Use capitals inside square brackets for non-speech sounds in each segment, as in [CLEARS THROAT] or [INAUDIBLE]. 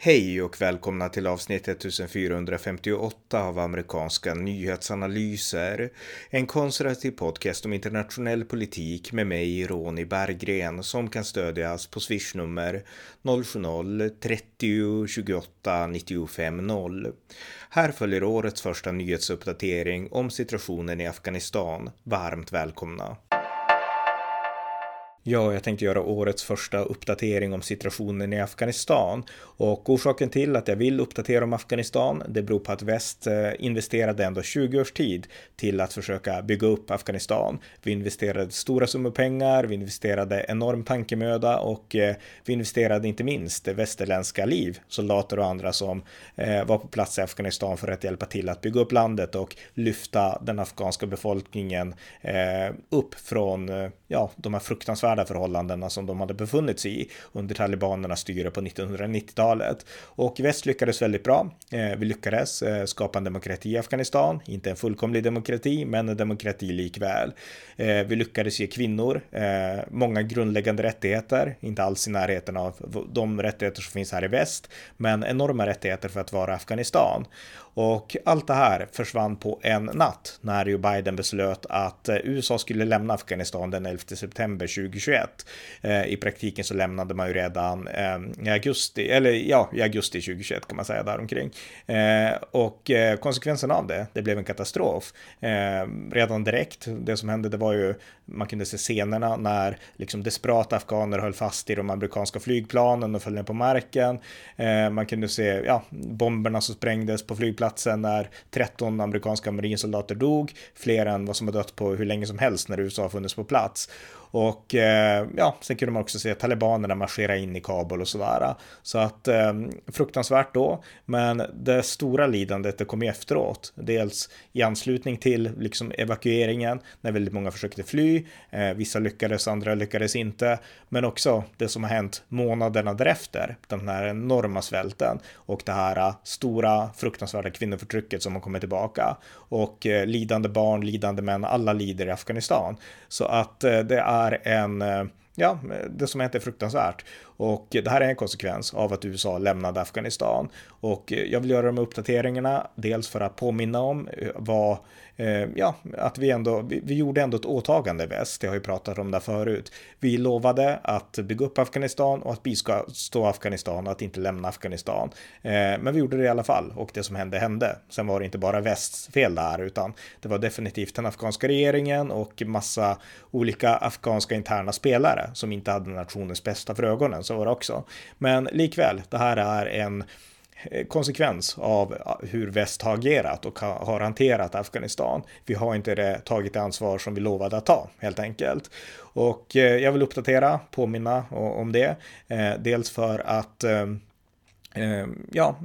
Hej och välkomna till avsnitt 1458 av amerikanska nyhetsanalyser. En konservativ podcast om internationell politik med mig, Ronny Berggren, som kan stödjas på swishnummer 070-30 28 95 0. Här följer årets första nyhetsuppdatering om situationen i Afghanistan. Varmt välkomna! Ja, jag tänkte göra årets första uppdatering om situationen i Afghanistan. Och orsaken till att jag vill uppdatera om Afghanistan, det beror på att väst eh, investerade ändå 20 års tid till att försöka bygga upp Afghanistan. Vi investerade stora summor pengar, vi investerade enorm tankemöda och eh, vi investerade inte minst västerländska liv, soldater och andra som eh, var på plats i Afghanistan för att hjälpa till att bygga upp landet och lyfta den afghanska befolkningen upp från ja, de här fruktansvärda fruktansvärda förhållandena som de hade befunnit sig i under talibanernas styre på 1990-talet. Och väst lyckades väldigt bra. Eh, vi lyckades eh, skapa en demokrati i Afghanistan, inte en fullkomlig demokrati, men en demokrati likväl. Eh, vi lyckades ge kvinnor många grundläggande rättigheter, inte alls i närheten av de rättigheter som finns här i väst, men enorma rättigheter för att vara Afghanistan. Och allt det här försvann på en natt när Joe Biden beslöt att USA skulle lämna Afghanistan den 11 september 2020 2021. Eh, I praktiken så lämnade man ju redan eh, i augusti, eller ja, i augusti 2021 kan man säga däromkring. Eh, och eh, konsekvensen av det, det blev en katastrof. Eh, redan direkt, det som hände det var ju, man kunde se scenerna när liksom desperata afghaner höll fast i de amerikanska flygplanen och föll ner på marken. Eh, man kunde se, ja, bomberna som sprängdes på flygplatsen när 13 amerikanska marinsoldater dog, fler än vad som har dött på hur länge som helst när USA har funnits på plats. Och eh, Eh, ja, sen kunde man också se talibanerna marschera in i Kabul och sådär. Så att eh, fruktansvärt då, men det stora lidandet det kom ju efteråt. Dels i anslutning till liksom evakueringen när väldigt många försökte fly. Eh, vissa lyckades, andra lyckades inte, men också det som har hänt månaderna därefter. Den här enorma svälten och det här eh, stora fruktansvärda kvinnoförtrycket som har kommit tillbaka och eh, lidande barn, lidande män, alla lider i Afghanistan. Så att det är en, Eh, ja, det som hänt är fruktansvärt. Och det här är en konsekvens av att USA lämnade Afghanistan. Och eh, jag vill göra de uppdateringarna, dels för att påminna om eh, vad eh, ja, att vi ändå, vi, gjorde ändå ett åtagande i väst, jag har ju pratat om det förut. Vi lovade att bygga upp Afghanistan och att bistå Afghanistan och att inte lämna Afghanistan. Men vi gjorde det i alla fall och det som hände hände. Sen var det inte bara västs fel där, utan det var definitivt den afghanska regeringen och massa olika afghanska interna spelare som inte hade nationens bästa för ögonen, så var det också. Men likväl, det här är en Eh, konsekvens av eh, hur väst har agerat och har hanterat Afghanistan. Vi har inte det, tagit det ansvar som vi lovade att ta helt enkelt. Och eh, jag vill uppdatera, påminna om det. Dels för att Ehm, ja,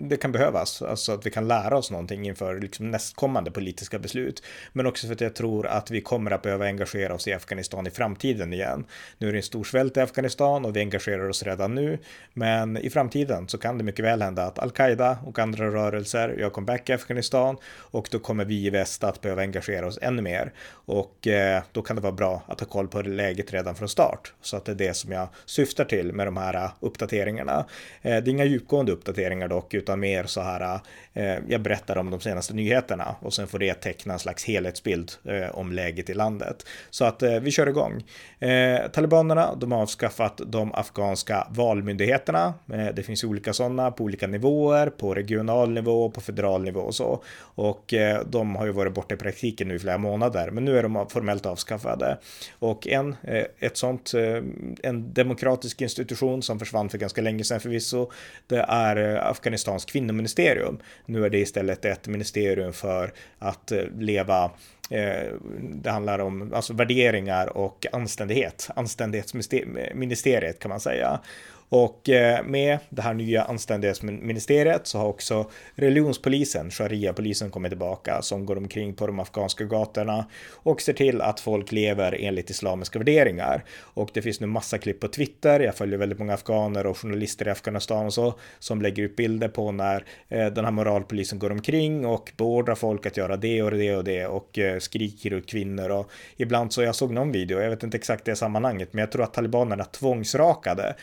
det kan behövas, alltså att vi kan lära oss någonting inför liksom nästkommande politiska beslut. Men också för att jag tror att vi kommer att behöva engagera oss i Afghanistan i framtiden igen. Nu är det en stor svält i Afghanistan och vi engagerar oss redan nu. Men i framtiden så kan det mycket väl hända att al-Qaida och andra rörelser gör comeback i Afghanistan och då kommer vi i väst att behöva engagera oss ännu mer. Och eh, då kan det vara bra att ha koll på läget redan från start. Så att det är det som jag syftar till med de här eh, uppdateringarna. Eh, det är inga djupgående uppdateringar dock, utan mer så här, eh, jag berättar om de senaste nyheterna och sen får det teckna en slags helhetsbild eh, om läget i landet. Så att eh, vi kör igång. Eh, talibanerna, de har avskaffat de afghanska valmyndigheterna. Eh, det finns olika sådana på olika nivåer, på regional nivå, på federal nivå och så. Och eh, de har ju varit borta i praktiken nu i flera månader, men nu är de formellt avskaffade. Och en, eh, ett sånt, eh, en demokratisk institution som försvann för ganska länge sedan förvisso, det är eh, Afghanistans kvinnoministerium. Nu är det istället ett ministerium för att eh, leva eh, det handlar om alltså värderingar och anständighet. Anständighetsministeriet kan man säga. Och eh, med det här nya anständighetsministeriet så har också religionspolisen, sharia-polisen kommit tillbaka som går omkring på de afghanska gatorna och ser till att folk lever enligt islamiska värderingar. Och det finns nu massa klipp på Twitter, jag följer väldigt många afghaner och journalister i Afghanistan och så, som lägger ut bilder på när eh, den här moralpolisen går omkring och beordrar folk att göra det och det och det och eh, skriker ut kvinnor och ibland så jag såg någon video, jag vet inte exakt det sammanhanget, men jag tror att talibanerna tvångsrakade.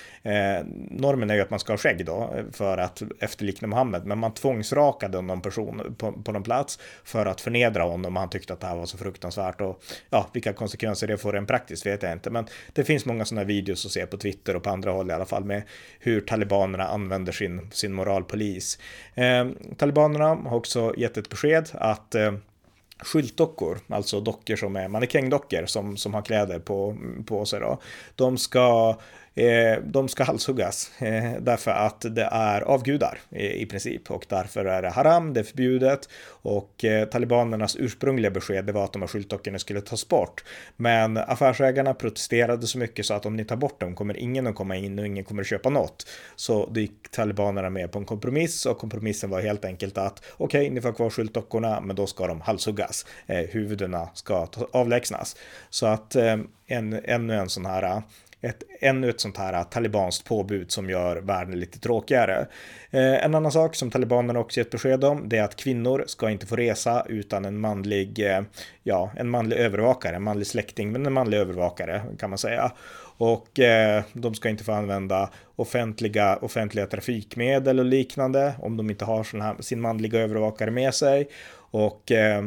Normen är ju att man ska ha skägg då eh, för att efterlikna Mohammed, men man tvångsrakade någon person på, på någon plats för att förnedra honom och han tyckte att det här var så fruktansvärt och ja, vilka konsekvenser det får rent praktiskt vet jag inte, men det finns många sådana videos att se på Twitter och på andra håll i alla fall med hur talibanerna använder sin, sin moralpolis. Eh, talibanerna har också gett ett besked att eh, skyltdockor, alltså dockor som är mannekängdockor som, som har kläder på, på sig då, de ska Eh, de ska halshuggas eh, därför att det är avgudar eh, i princip och därför är det haram, det är förbjudet och eh, talibanernas ursprungliga besked det var att de här skyltdockorna skulle tas bort. Men affärsägarna protesterade så mycket så att om ni tar bort dem kommer ingen att komma in och ingen kommer att köpa något. Så då gick talibanerna med på en kompromiss och kompromissen var helt enkelt att okej, okay, ni får kvar skyltdockorna, men då ska de halshuggas. Eh, huvudena ska avlägsnas. Så att en, ännu en sån här ett, ännu ett sånt här talibanskt påbud som gör världen lite tråkigare. Eh, en annan sak som talibanerna också gett besked om det är att kvinnor ska inte få resa utan en manlig, eh, ja, en manlig övervakare, en manlig släkting, men en manlig övervakare kan man säga. Och eh, de ska inte få använda offentliga, offentliga trafikmedel och liknande om de inte har sån här, sin manliga övervakare med sig. Och eh,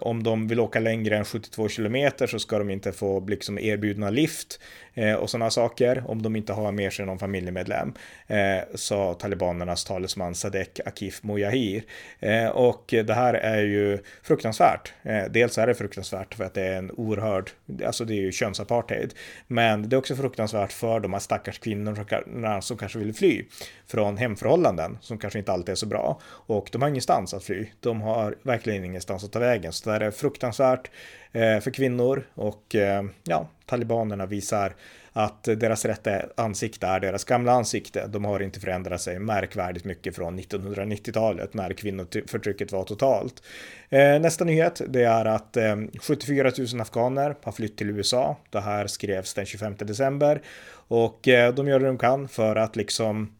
om de vill åka längre än 72 kilometer så ska de inte få liksom erbjudna lift eh, och sådana saker om de inte har med sig någon familjemedlem, eh, sa talibanernas talesman Sadek Akif Mujahir. Eh, och det här är ju fruktansvärt. Eh, dels är det fruktansvärt för att det är en oerhörd, alltså det är ju könsapartheid, men det är också fruktansvärt för de här stackars kvinnorna som kanske vill fly från hemförhållanden som kanske inte alltid är så bra och de har ingenstans att fly. De har verkligen ingenstans att ta vägen, så det är fruktansvärt eh, för kvinnor och eh, ja, talibanerna visar att deras rätta ansikte är deras gamla ansikte. De har inte förändrat sig märkvärdigt mycket från 1990-talet när kvinnoförtrycket var totalt. Eh, nästa nyhet det är att 74 000 afghaner har flytt till USA. Det här skrevs den 25 december och de gör det de kan för att liksom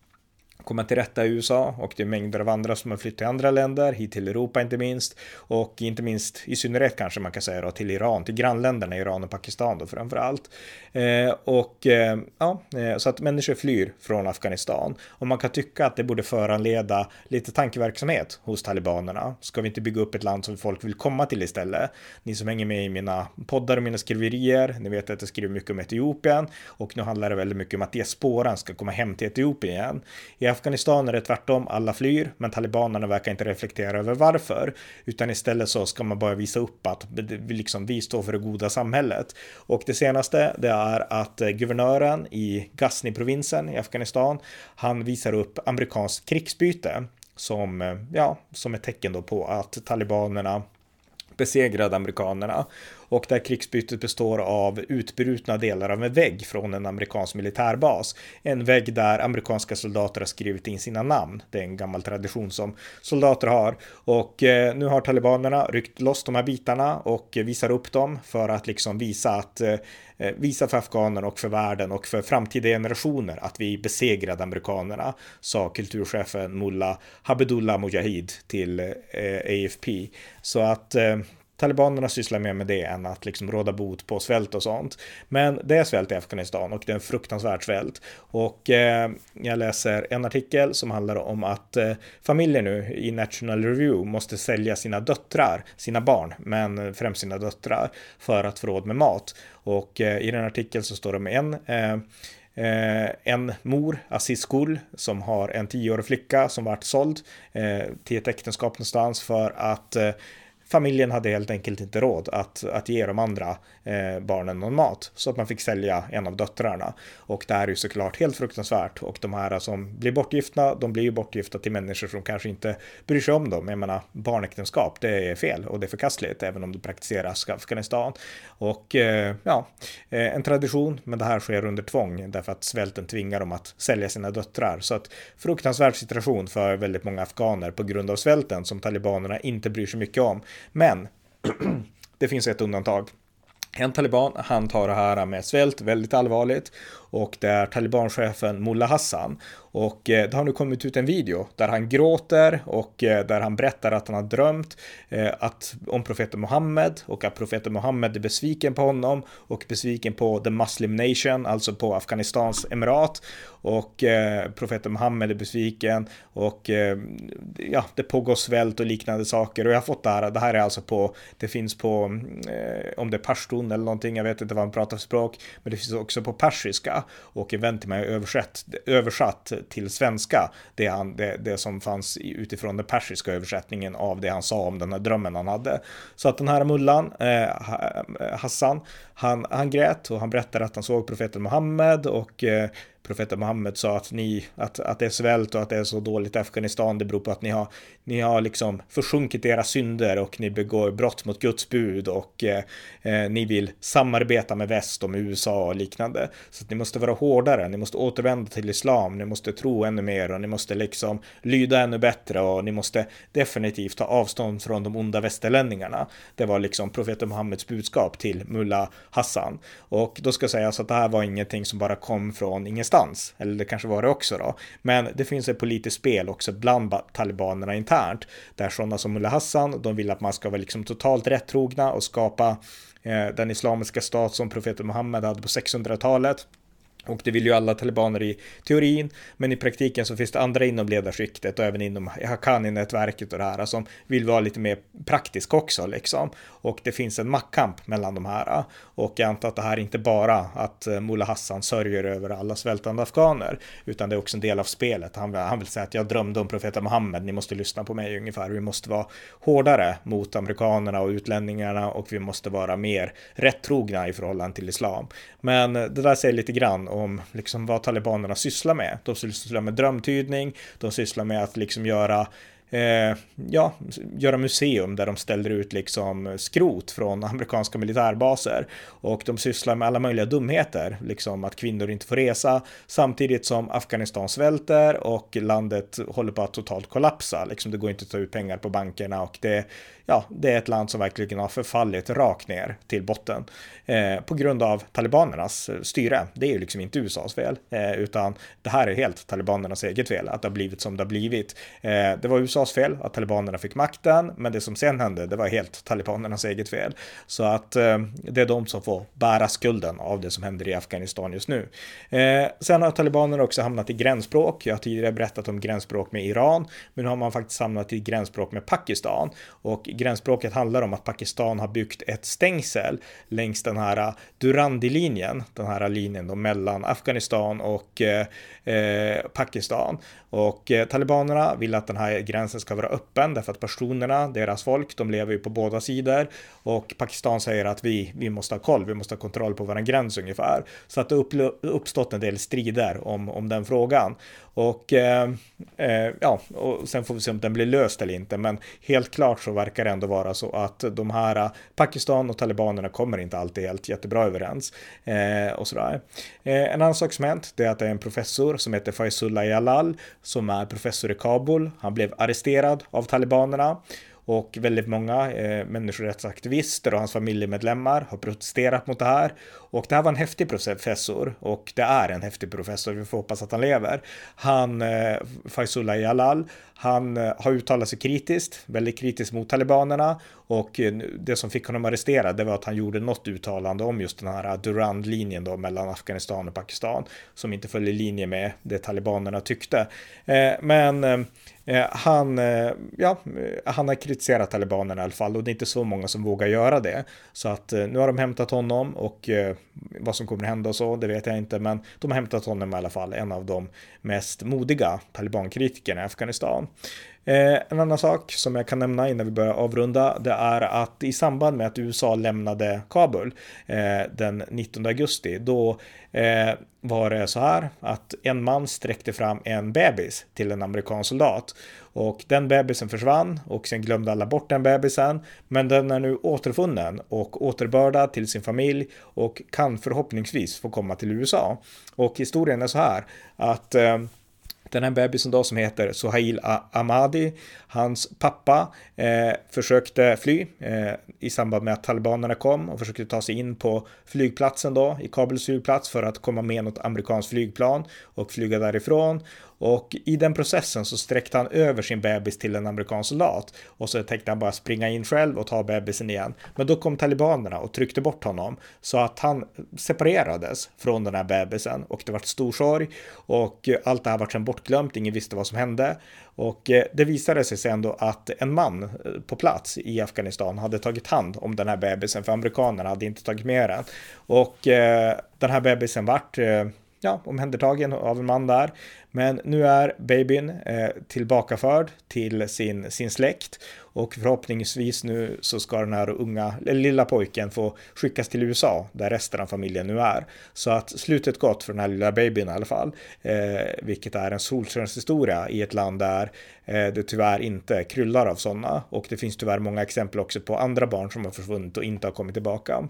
komma till rätta i USA och det är mängder av andra som har flytt till andra länder, hit till Europa inte minst och inte minst i synnerhet kanske man kan säga då till Iran, till grannländerna Iran och Pakistan då framför allt. Eh, och eh, ja, eh, så att människor flyr från Afghanistan och man kan tycka att det borde föranleda lite tankeverksamhet hos talibanerna. Ska vi inte bygga upp ett land som folk vill komma till istället? Ni som hänger med i mina poddar och mina skriverier, ni vet att jag skriver mycket om Etiopien och nu handlar det väldigt mycket om att diasporan ska komma hem till Etiopien igen. Jag Afghanistan är det tvärtom, alla flyr, men talibanerna verkar inte reflektera över varför, utan istället så ska man bara visa upp att vi, liksom, vi står för det goda samhället. Och det senaste, det är att eh, guvernören i Ghazni-provinsen i Afghanistan, han visar upp amerikanskt krigsbyte som, eh, ja, som ett tecken då på att talibanerna besegrade amerikanerna och där krigsbytet består av utbrutna delar av en vägg från en amerikansk militärbas. En vägg där amerikanska soldater har skrivit in sina namn. Det är en gammal tradition som soldater har och eh, nu har talibanerna ryckt loss de här bitarna och visar upp dem för att liksom visa att eh, eh visa för afghanerna och för världen och för framtida generationer att vi besegrade amerikanerna, sa kulturchefen Mullah Habedullah Mujahid till eh, AFP. Så att eh, talibanerna sysslar mer med det än att liksom råda bot på svält och sånt. Men det är svält i Afghanistan och det är en fruktansvärd svält. Och eh, jag läser en artikel som handlar om att eh, familjer nu i National Review måste sälja sina döttrar, sina barn, men främst sina döttrar, för att få råd med mat. Och eh, i den artikeln så står det med en eh, Eh, en mor, Aziz Gul, som har en tioårig flicka som vart såld eh, till ett äktenskap någonstans för att eh, familjen hade helt enkelt inte råd att, att ge de andra eh, barnen någon mat. Så att man fick sälja en av döttrarna. Och det här är ju såklart helt fruktansvärt. Och de här som blir bortgifta, de blir ju bortgifta till människor som kanske inte bryr sig om dem. Jag menar, barnäktenskap, det är fel och det är förkastligt, även om det praktiseras i Afghanistan. Och eh, ja, eh, en tradition, men det här sker under tvång därför att svälten tvingar dem att sälja sina döttrar. Så att fruktansvärd situation för väldigt många afghaner på grund av svälten som talibanerna inte bryr sig mycket om. Men [CLEARS THROAT] det finns ett undantag. En taliban, han tar det här med svält väldigt allvarligt och det är talibanchefen Mullah Hassan. Och eh, det har nu kommit ut en video där han gråter och eh, där han berättar att han har drömt eh, att, om profeten Muhammed och att profeten Muhammed är besviken på honom och besviken på the Muslim Nation, alltså på Afghanistans emirat. Och eh, profeten Muhammed är besviken och eh, ja, det pågår svält och liknande saker. Och jag har fått det här, det här är alltså på, det finns på, mm, eh, om det är pashtun eller någonting, jag vet inte vad han pratar för språk, men det finns också på persiska och Eventima är översatt, översatt till svenska, det, han, det, det som fanns utifrån den persiska översättningen av det han sa om den här drömmen han hade. Så att den här mullan, eh, eh Hassan, han, han grät och han berättade att han såg profeten Muhammed och eh, profeten Muhammed sa att, ni, att, att det är svält och att det är så dåligt i Afghanistan, det beror på att ni har, ni har liksom försjunkit era synder och ni begår brott mot Guds bud och eh, eh ni vill samarbeta med väst och med USA och liknande. Så att ni måste vara hårdare, ni måste återvända till islam, ni måste tro ännu mer och ni måste liksom lyda ännu bättre och ni måste definitivt ta avstånd från de onda västerlänningarna. Det var liksom profeten Muhammeds budskap till Mullah Hassan. Och då ska sägas att det här var ingenting som bara kom från ingen någonstans. Eller det kanske var det också då. Men det finns ett politiskt spel också bland talibanerna internt. Där sådana som Mullah Hassan, de vill att man ska vara liksom totalt rättrogna och skapa eh, den islamiska stat som profeten Muhammed hade på 600-talet. Och det vill ju alla talibaner i teorin, men i praktiken så finns det andra inom ledarskiktet och även inom Haqqani-nätverket och det här som vill vara lite mer praktisk också liksom. Och det finns en maktkamp mellan de här. Och jag antar att det här är inte bara att eh, Mullah Hassan sörjer över alla svältande afghaner, utan det är också en del av spelet. Han, han vill säga att jag drömde om profeten Muhammed, ni måste lyssna på mig ungefär. Vi måste vara hårdare mot amerikanerna och utlänningarna och vi måste vara mer rättrogna i förhållande till islam. Men eh, det där säger lite grann om liksom vad talibanerna sysslar med. De sysslar med drömtydning, de sysslar med att liksom göra eh, ja, göra museum där de ställer ut liksom skrot från amerikanska militärbaser. Och de sysslar med alla möjliga dumheter, liksom att kvinnor inte får resa, samtidigt som Afghanistan svälter och landet håller på att totalt kollapsa. Liksom det går inte att ta ut pengar på bankerna och det, ja, det är ett land som verkligen har förfallit rakt ner till botten eh, på grund av talibanernas eh, styre. Det är ju liksom inte USAs fel, eh, utan det här är helt talibanernas eget fel att det har blivit som det har blivit. Eh, det var USAs fel att talibanerna fick makten, men det som sen hände, det var helt talibanernas eget fel. Så att eh, det är de som får bära skulden av det som händer i Afghanistan just nu. Eh, sen har talibanerna också hamnat i gränsbråk. Jag har tidigare berättat om gränsbråk med Iran, men nu har man faktiskt hamnat i gränsbråk med Pakistan och gränsspråket handlar om att Pakistan har byggt ett stängsel längs den här äh, Durandi-linjen, den här linjen då mellan Afghanistan och eh, Pakistan. Och eh, talibanerna vill att den här gränsen ska vara öppen därför att personerna, deras folk, de lever ju på båda sidor och Pakistan säger att vi, vi måste ha koll, vi måste ha kontroll på vår gräns ungefär. Så att det uppstått en del strider om, om den frågan. Och eh, eh, ja, och sen får vi se om den blir löst eller inte, men helt klart så verkar det ändå vara så att de här äh, Pakistan och talibanerna kommer inte alltid helt jättebra överens eh, och sådär. Eh, en annan sak som hänt, det är att det är en professor som heter Faizullah Jalal som är professor i Kabul. Han blev arresterad av talibanerna och väldigt många eh, människorättsaktivister och hans familjemedlemmar har protesterat mot det här. Och det här var en häftig professor och det är en häftig professor, vi får hoppas att han lever. Han, eh, Faizullah Jalal, han eh, har uttalat sig kritiskt, väldigt kritiskt mot talibanerna och eh, det som fick honom arresterad det var att han gjorde något uttalande om just den här Durand-linjen då mellan Afghanistan och Pakistan som inte följer linje med det talibanerna tyckte. Eh, men eh, eh, han, eh, ja, han har kritiserat talibanerna i alla fall och det är inte så många som vågar göra det. Så att nu har de hämtat honom och vad som kommer att hända och så, det vet jag inte, men de har hämtat honom i alla fall, en av de mest modiga talibankritikerna i Afghanistan. Eh, en annan sak som jag kan nämna innan vi börjar avrunda, det är att i samband med att USA lämnade Kabul eh, den 19 augusti, då eh, var det så här att en man sträckte fram en bebis till en amerikansk soldat och den bebisen försvann och sen glömde alla bort den bebisen. Men den är nu återfunnen och återbördad till sin familj och kan förhoppningsvis få komma till USA. Och historien är så här att eh, den här bebisen då som heter Sohail Ahmadi, hans pappa eh, försökte fly eh, i samband med att talibanerna kom och försökte ta sig in på flygplatsen då, i Kabuls flygplats för att komma med något amerikanskt flygplan och flyga därifrån. Och i den processen så sträckte han över sin bebis till en amerikansk soldat och så tänkte han bara springa in själv och ta bebisen igen. Men då kom talibanerna och tryckte bort honom så att han separerades från den här bebisen och det var stor sorg och allt det här var sen bortglömt. Ingen visste vad som hände och eh, det visade sig sen då att en man eh, på plats i Afghanistan hade tagit hand om den här bebisen för amerikanerna hade inte tagit med den. Och eh, den här bebisen vart ja, omhändertagen av en man där. Men nu är babyn eh, tillbakaförd till sin, sin släkt och förhoppningsvis nu så ska den här unga, lilla pojken få skickas till USA där resten av familjen nu är. Så att slutet gott för den här lilla babyn i alla fall, eh, vilket är en solskenshistoria i ett land där eh, det tyvärr inte kryllar av sådana och det finns tyvärr många exempel också på andra barn som har försvunnit och inte har kommit tillbaka.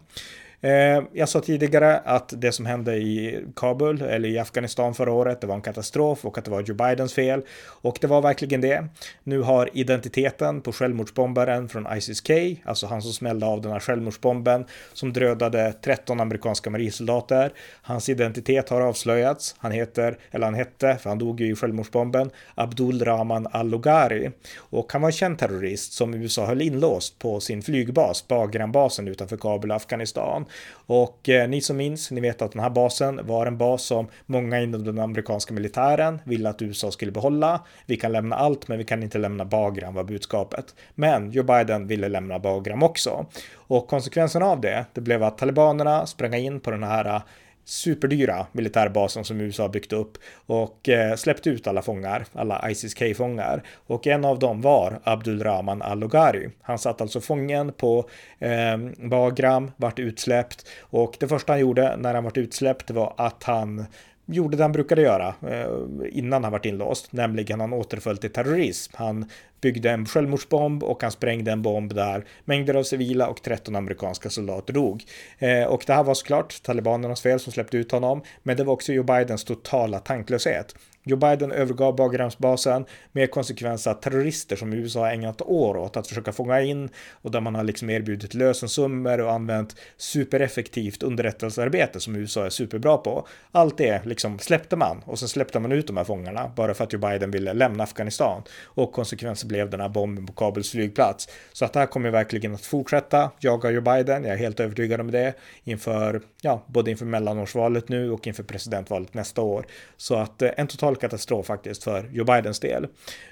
Eh, jag sa tidigare att det som hände i Kabul eller i Afghanistan förra året, det var en katastrof och att det var Joe Bidens fel. Och det var verkligen det. Nu har identiteten på självmordsbombaren från ISIS-K, alltså han som smällde av den här självmordsbomben som dödade 13 amerikanska marinsoldater. Hans identitet har avslöjats. Han heter, eller han hette, för han dog ju i självmordsbomben, Abdul Rahman al-Logari. Och han var en känd terrorist som USA höll inlåst på sin flygbas, Bagram-basen utanför Kabul, Afghanistan. Och eh, ni som minns, ni vet att den här basen var en bas som många inom den amerikanska militären ville att USA skulle behålla. Vi kan lämna allt, men vi kan inte lämna Bagram var budskapet. Men Joe Biden ville lämna Bagram också. Och konsekvensen av det, det blev att talibanerna sprang in på den här eh, superdyra militärbasen som USA byggt upp och eh, släppt ut alla fångar, alla ISIS-K-fångar. Och en av dem var Abdulrahman al-Logari. Han satt alltså fången på eh, Bagram, vart utsläppt och det första han gjorde när han vart utsläppt var att han gjorde det han brukade göra eh, innan han var inlåst, nämligen han återföll till terrorism. Han byggde en självmordsbomb och han sprängde en bomb där mängder av civila och 13 amerikanska soldater dog. Eh, och det här var såklart talibanernas fel som släppte ut honom, men det var också Joe Bidens totala tanklöshet. Joe Biden övergav bagramsbasen med konsekvens att terrorister som USA har ägnat år åt att försöka fånga in och där man har liksom erbjudit lösensummor och använt supereffektivt underrättelsearbete som USA är superbra på. Allt det liksom släppte man och sen släppte man ut de här fångarna bara för att Joe Biden ville lämna Afghanistan och konsekvensen blev den här bomben på Kabuls flygplats. Så att det här kommer verkligen att fortsätta jaga Joe Biden. Jag är helt övertygad om det inför, ja, både inför mellanårsvalet nu och inför presidentvalet nästa år. Så att eh, en total katastrof faktiskt för Joe Bidens del.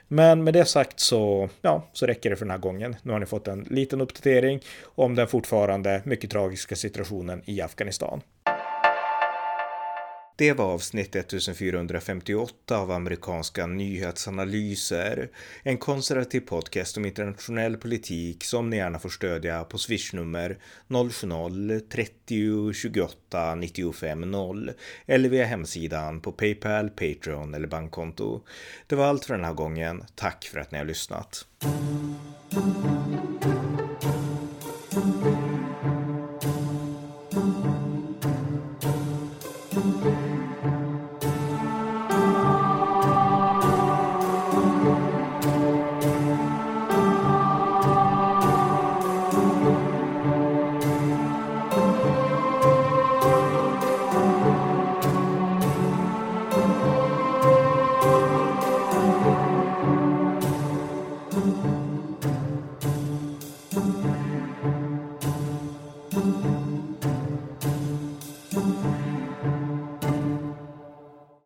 Men med det sagt så, ja, så räcker det för den här gången. Nu har ni fått en liten uppdatering om den fortfarande mycket tragiska situationen i Afghanistan. Det var avsnitt 1458 av amerikanska nyhetsanalyser. En konservativ podcast om internationell politik som ni gärna får stödja på swishnummer 070-30 28 95 0 eller via hemsidan på Paypal, Patreon eller bankkonto. Det var allt för den här gången. Tack för att ni har lyssnat.